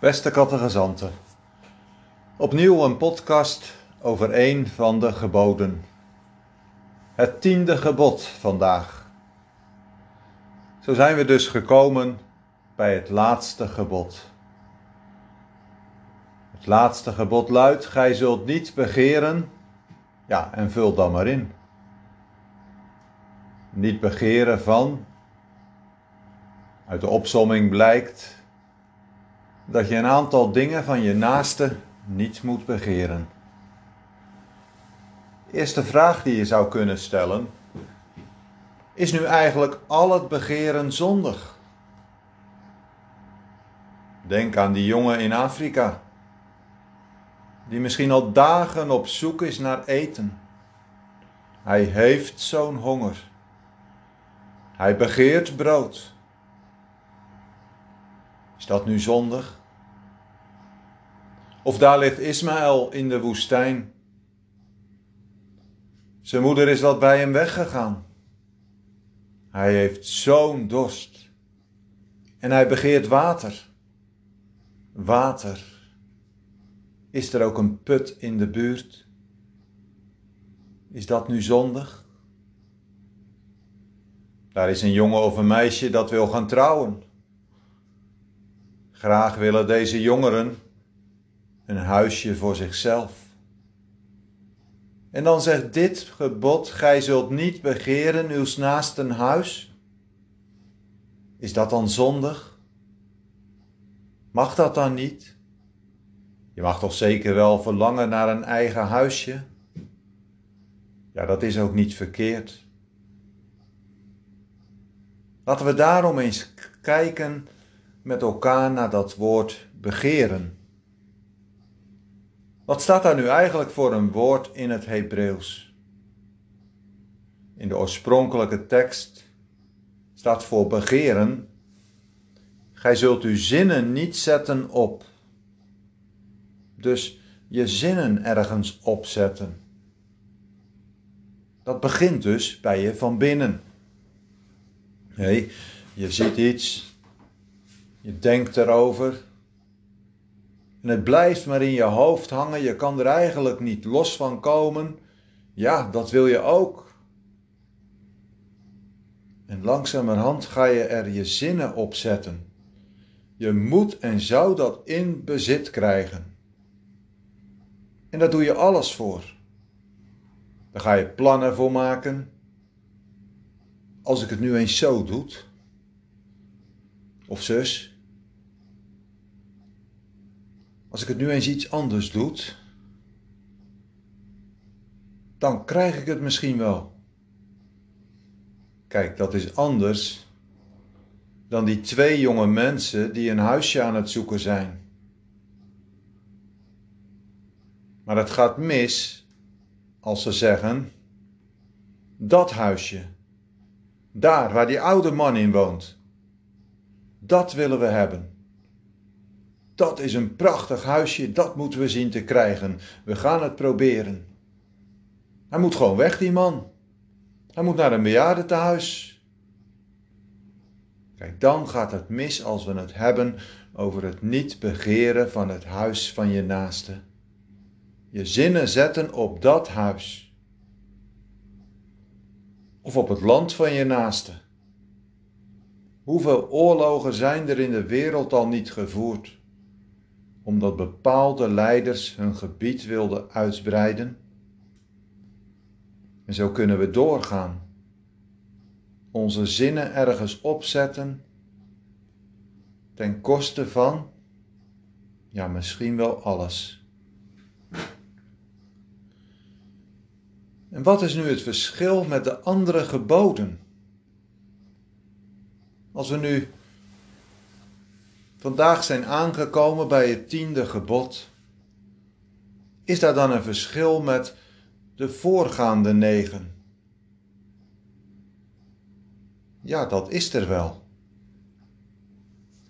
Beste kattegezanten, opnieuw een podcast over een van de geboden. Het tiende gebod vandaag. Zo zijn we dus gekomen bij het laatste gebod. Het laatste gebod luidt: Gij zult niet begeren. Ja, en vul dan maar in. Niet begeren van. Uit de opsomming blijkt dat je een aantal dingen van je naaste niet moet begeren. Eerste vraag die je zou kunnen stellen: is nu eigenlijk al het begeren zondig? Denk aan die jongen in Afrika, die misschien al dagen op zoek is naar eten. Hij heeft zo'n honger. Hij begeert brood. Is dat nu zondig? Of daar ligt Ismaël in de woestijn. Zijn moeder is wat bij hem weggegaan. Hij heeft zo'n dorst. En hij begeert water. Water. Is er ook een put in de buurt? Is dat nu zondig? Daar is een jongen of een meisje dat wil gaan trouwen. Graag willen deze jongeren een huisje voor zichzelf. En dan zegt dit gebod: Gij zult niet begeren uw naast een huis. Is dat dan zondig? Mag dat dan niet? Je mag toch zeker wel verlangen naar een eigen huisje? Ja, dat is ook niet verkeerd. Laten we daarom eens kijken met elkaar naar dat woord begeren. Wat staat daar nu eigenlijk voor een woord in het Hebreeuws? In de oorspronkelijke tekst staat voor begeren. Gij zult uw zinnen niet zetten op. Dus je zinnen ergens opzetten. Dat begint dus bij je van binnen. Nee, je ziet iets, je denkt erover, en het blijft maar in je hoofd hangen. Je kan er eigenlijk niet los van komen. Ja, dat wil je ook. En langzamerhand ga je er je zinnen op zetten. Je moet en zou dat in bezit krijgen. En daar doe je alles voor. Daar ga je plannen voor maken. Als ik het nu eens zo doe. Of zus. Als ik het nu eens iets anders doe, dan krijg ik het misschien wel. Kijk, dat is anders dan die twee jonge mensen die een huisje aan het zoeken zijn. Maar het gaat mis als ze zeggen: dat huisje, daar waar die oude man in woont, dat willen we hebben. Dat is een prachtig huisje, dat moeten we zien te krijgen. We gaan het proberen. Hij moet gewoon weg, die man. Hij moet naar een bejaardentehuis. Kijk, dan gaat het mis als we het hebben over het niet begeren van het huis van je naaste. Je zinnen zetten op dat huis. Of op het land van je naaste. Hoeveel oorlogen zijn er in de wereld al niet gevoerd? Omdat bepaalde leiders hun gebied wilden uitbreiden. En zo kunnen we doorgaan. Onze zinnen ergens opzetten ten koste van, ja misschien wel alles. En wat is nu het verschil met de andere geboden? Als we nu vandaag zijn aangekomen bij het tiende gebod, is daar dan een verschil met de voorgaande negen? Ja, dat is er wel.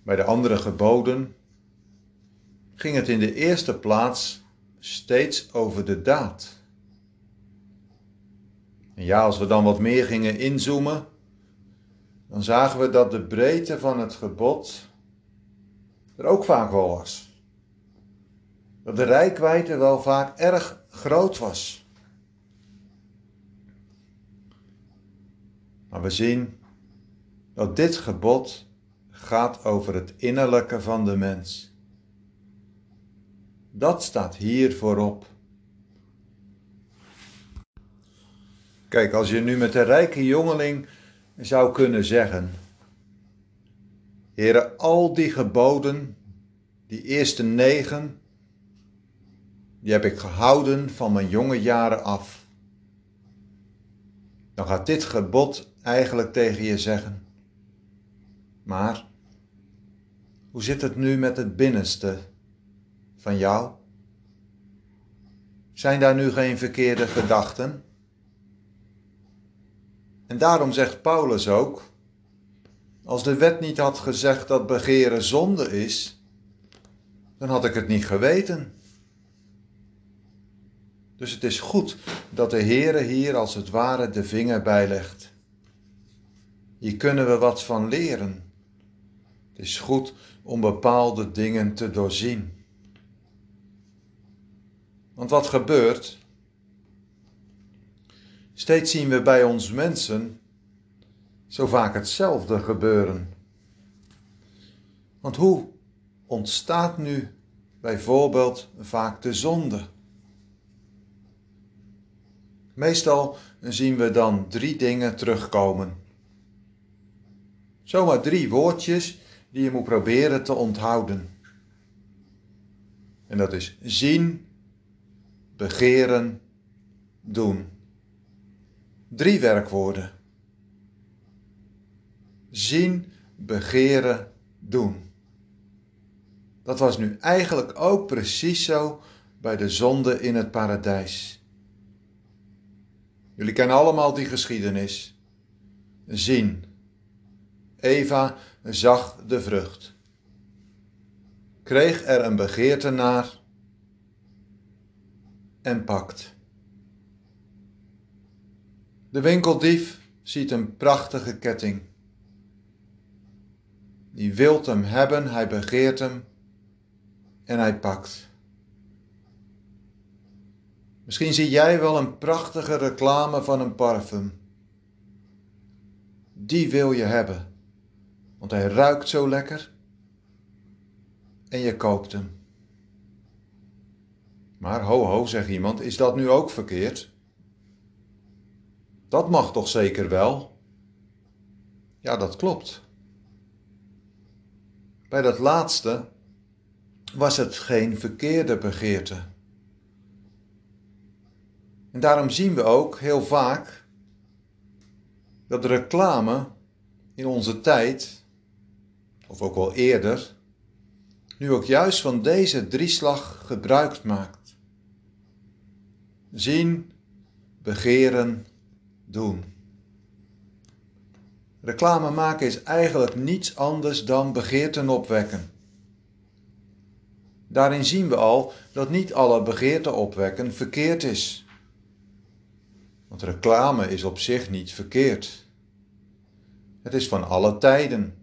Bij de andere geboden ging het in de eerste plaats steeds over de daad. En ja, als we dan wat meer gingen inzoomen, dan zagen we dat de breedte van het gebod er ook vaak wel was. Dat de rijkwijde wel vaak erg groot was. Maar we zien dat dit gebod gaat over het innerlijke van de mens. Dat staat hier voorop. Kijk, als je nu met de rijke jongeling zou kunnen zeggen: Heere, al die geboden, die eerste negen, die heb ik gehouden van mijn jonge jaren af. Dan gaat dit gebod eigenlijk tegen je zeggen. Maar hoe zit het nu met het binnenste van jou? Zijn daar nu geen verkeerde gedachten? En daarom zegt Paulus ook: als de wet niet had gezegd dat begeren zonde is, dan had ik het niet geweten. Dus het is goed dat de Heere hier als het ware de vinger bijlegt. Hier kunnen we wat van leren. Het is goed om bepaalde dingen te doorzien. Want wat gebeurt? Steeds zien we bij ons mensen zo vaak hetzelfde gebeuren. Want hoe ontstaat nu bijvoorbeeld vaak de zonde? Meestal zien we dan drie dingen terugkomen. Zomaar drie woordjes die je moet proberen te onthouden. En dat is zien, begeren, doen. Drie werkwoorden. Zien, begeren, doen. Dat was nu eigenlijk ook precies zo bij de zonde in het paradijs. Jullie kennen allemaal die geschiedenis. Zien. Eva zag de vrucht. Kreeg er een begeerte naar en pakt. De winkeldief ziet een prachtige ketting. Die wilt hem hebben, hij begeert hem en hij pakt. Misschien zie jij wel een prachtige reclame van een parfum. Die wil je hebben, want hij ruikt zo lekker en je koopt hem. Maar ho ho, zegt iemand, is dat nu ook verkeerd? Dat mag toch zeker wel? Ja, dat klopt. Bij dat laatste was het geen verkeerde begeerte. En daarom zien we ook heel vaak dat reclame in onze tijd, of ook wel eerder, nu ook juist van deze drieslag gebruik maakt. Zien, begeren, doen. Reclame maken is eigenlijk niets anders dan begeerten opwekken. Daarin zien we al dat niet alle begeerten opwekken verkeerd is. Want reclame is op zich niet verkeerd. Het is van alle tijden.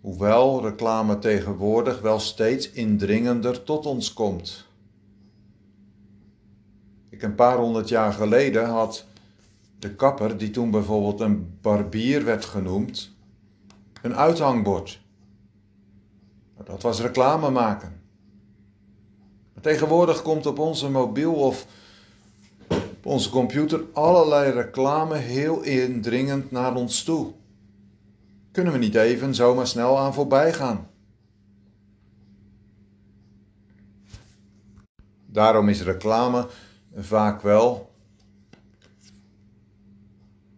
Hoewel reclame tegenwoordig wel steeds indringender tot ons komt. Ik een paar honderd jaar geleden had de kapper, die toen bijvoorbeeld een barbier werd genoemd, een uithangbord. Dat was reclame maken. Maar tegenwoordig komt op onze mobiel of op onze computer allerlei reclame heel indringend naar ons toe. Kunnen we niet even zomaar snel aan voorbij gaan? Daarom is reclame vaak wel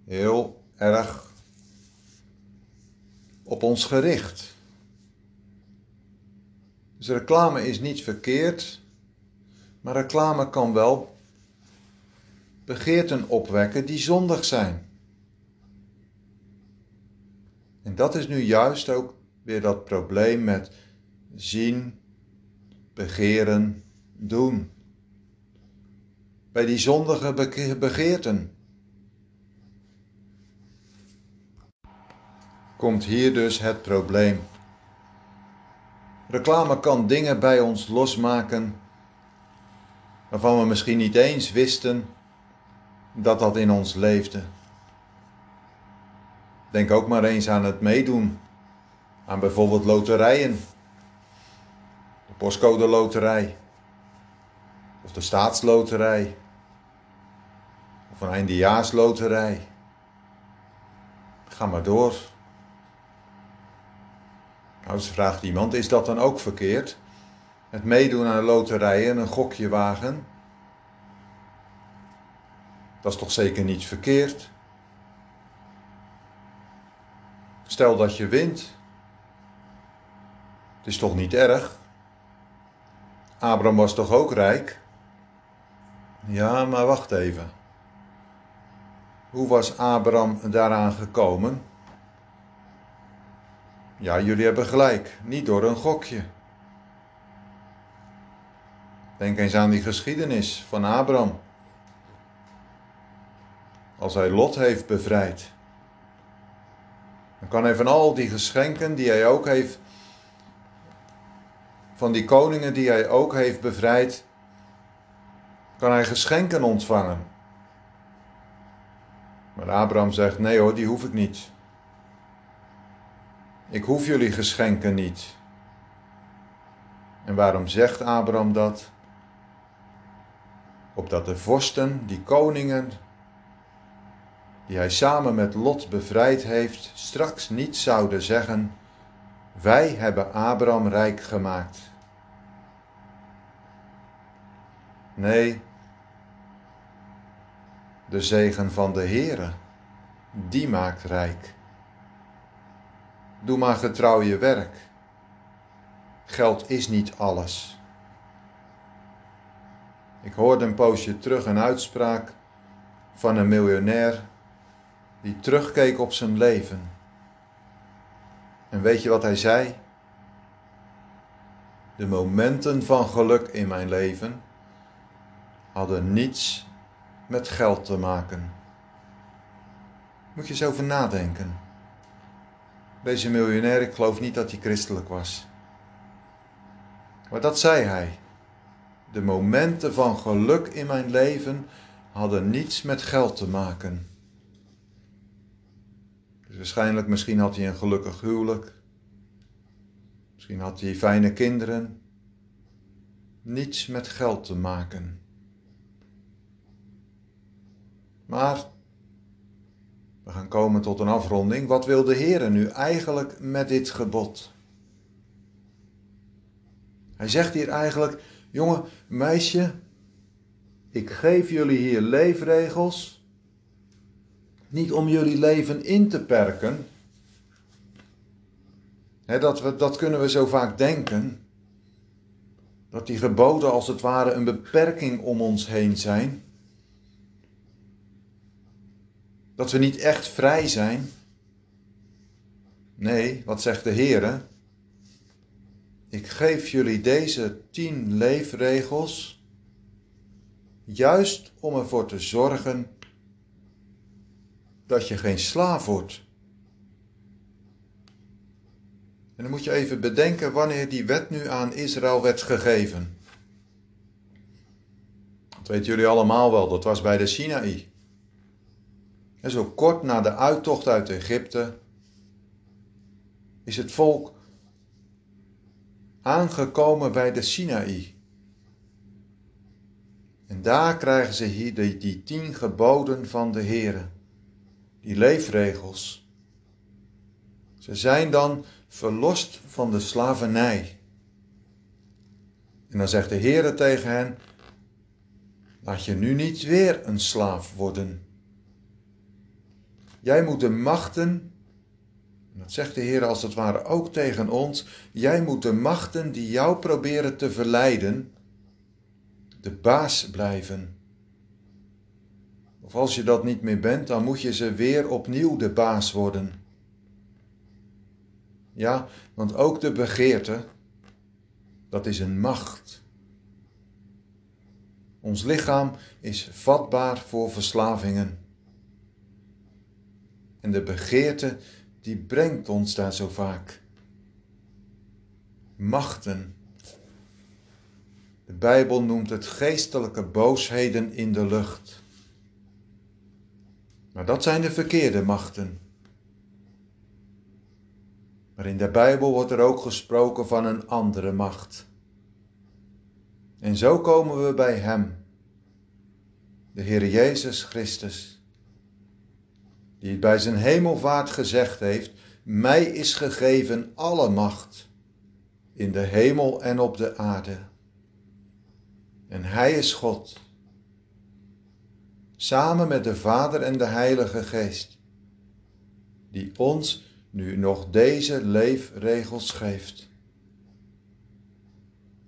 heel erg op ons gericht. Dus reclame is niet verkeerd, maar reclame kan wel begeerten opwekken die zondig zijn. En dat is nu juist ook weer dat probleem met zien, begeren, doen. Bij die zondige begeerten. Komt hier dus het probleem. Reclame kan dingen bij ons losmaken waarvan we misschien niet eens wisten dat dat in ons leefde. Denk ook maar eens aan het meedoen aan bijvoorbeeld loterijen. De postcode loterij. Of de staatsloterij. Of een eindejaarsloterij. Ga maar door. Nou, ze vraagt iemand, is dat dan ook verkeerd? Het meedoen aan loterijen, een gokje wagen? Dat is toch zeker niet verkeerd? Stel dat je wint. Het is toch niet erg? Abraham was toch ook rijk? Ja, maar wacht even. Hoe was Abraham daaraan gekomen? Ja, jullie hebben gelijk, niet door een gokje. Denk eens aan die geschiedenis van Abraham. Als hij Lot heeft bevrijd. Dan kan hij van al die geschenken die hij ook heeft, van die koningen die hij ook heeft bevrijd, kan hij geschenken ontvangen. Maar Abraham zegt: Nee hoor, die hoef ik niet. Ik hoef jullie geschenken niet. En waarom zegt Abraham dat? Opdat de vorsten, die koningen, die hij samen met Lot bevrijd heeft, straks niet zouden zeggen: Wij hebben Abraham rijk gemaakt. Nee, de zegen van de Heere, die maakt rijk. Doe maar getrouw je werk. Geld is niet alles. Ik hoorde een poosje terug een uitspraak van een miljonair die terugkeek op zijn leven. En weet je wat hij zei? De momenten van geluk in mijn leven hadden niets met geld te maken. Moet je eens over nadenken. Deze miljonair, ik geloof niet dat hij christelijk was. Maar dat zei hij. De momenten van geluk in mijn leven hadden niets met geld te maken. Dus waarschijnlijk, misschien had hij een gelukkig huwelijk. Misschien had hij fijne kinderen. Niets met geld te maken. Maar we gaan komen tot een afronding. Wat wil de Heer nu eigenlijk met dit gebod? Hij zegt hier eigenlijk: jongen, meisje, ik geef jullie hier leefregels. Niet om jullie leven in te perken. dat, we, dat kunnen we zo vaak denken. Dat die geboden als het ware een beperking om ons heen zijn. Dat we niet echt vrij zijn. Nee, wat zegt de Heer? Ik geef jullie deze tien leefregels juist om ervoor te zorgen dat je geen slaaf wordt. En dan moet je even bedenken wanneer die wet nu aan Israël werd gegeven. Dat weten jullie allemaal wel, dat was bij de Sinaï. En zo kort na de uittocht uit Egypte is het volk aangekomen bij de Sinaï. En daar krijgen ze hier die, die tien geboden van de Heere, die leefregels. Ze zijn dan verlost van de slavernij. En dan zegt de Heere tegen hen: Laat je nu niet weer een slaaf worden. Jij moet de machten, dat zegt de Heer als het ware ook tegen ons, jij moet de machten die jou proberen te verleiden, de baas blijven. Of als je dat niet meer bent, dan moet je ze weer opnieuw de baas worden. Ja, want ook de begeerte, dat is een macht. Ons lichaam is vatbaar voor verslavingen. En de begeerte, die brengt ons daar zo vaak. machten. De Bijbel noemt het geestelijke boosheden in de lucht. Maar dat zijn de verkeerde machten. Maar in de Bijbel wordt er ook gesproken van een andere macht. En zo komen we bij Hem, de Heer Jezus Christus, die bij zijn hemelvaart gezegd heeft, mij is gegeven alle macht in de hemel en op de aarde. En Hij is God, samen met de Vader en de Heilige Geest, die ons nu nog deze leefregels geeft.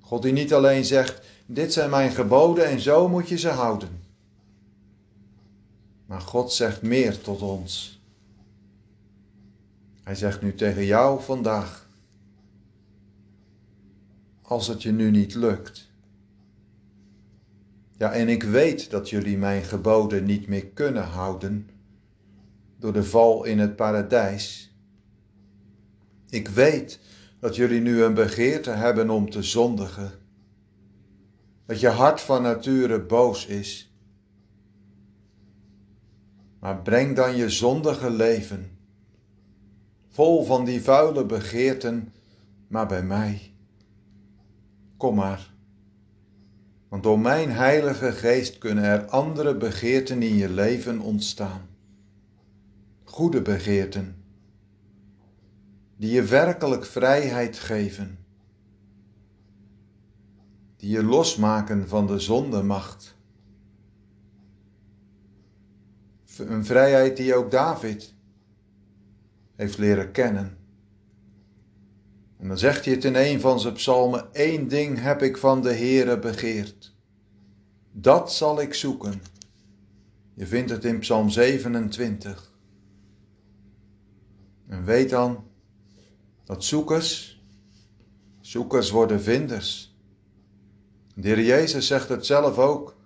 God die niet alleen zegt, dit zijn mijn geboden en zo moet je ze houden. Maar God zegt meer tot ons. Hij zegt nu tegen jou vandaag, als het je nu niet lukt. Ja, en ik weet dat jullie mijn geboden niet meer kunnen houden door de val in het paradijs. Ik weet dat jullie nu een begeerte hebben om te zondigen. Dat je hart van nature boos is. Maar breng dan je zondige leven, vol van die vuile begeerten, maar bij mij. Kom maar. Want door mijn Heilige Geest kunnen er andere begeerten in je leven ontstaan. Goede begeerten die je werkelijk vrijheid geven, die je losmaken van de zondemacht. Een vrijheid die ook David heeft leren kennen. En dan zegt hij het in een van zijn psalmen: Eén ding heb ik van de Heere begeerd. Dat zal ik zoeken. Je vindt het in Psalm 27. En weet dan dat zoekers, zoekers worden vinders. De Heer Jezus zegt het zelf ook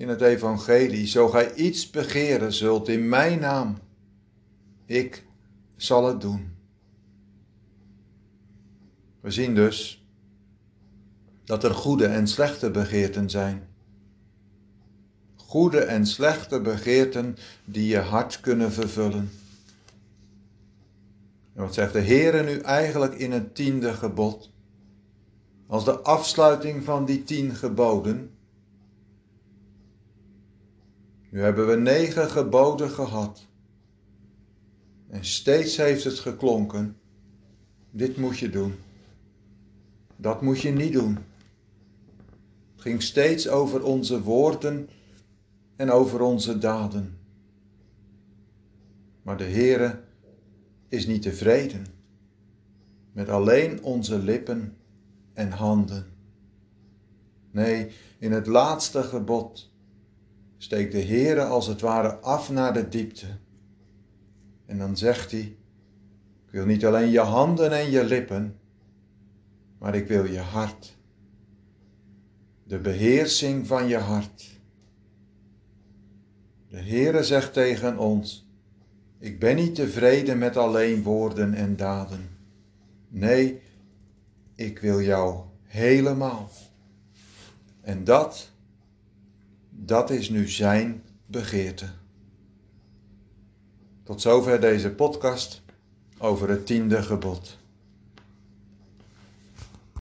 in het Evangelie. Zo gij iets begeren zult in mijn naam, ik zal het doen. We zien dus dat er goede en slechte begeerten zijn. Goede en slechte begeerten die je hart kunnen vervullen. En wat zegt de Heer nu eigenlijk in het tiende gebod? Als de afsluiting van die tien geboden. Nu hebben we negen geboden gehad. En steeds heeft het geklonken. Dit moet je doen. Dat moet je niet doen. Het ging steeds over onze woorden en over onze daden. Maar de Heere is niet tevreden met alleen onze lippen en handen. Nee, in het laatste gebod steekt de Heere als het ware af naar de diepte. En dan zegt hij, ik wil niet alleen je handen en je lippen, maar ik wil je hart. De beheersing van je hart. De Heere zegt tegen ons, ik ben niet tevreden met alleen woorden en daden. Nee, ik wil jou helemaal. En dat, dat is nu zijn begeerte. Tot zover deze podcast over het tiende gebod.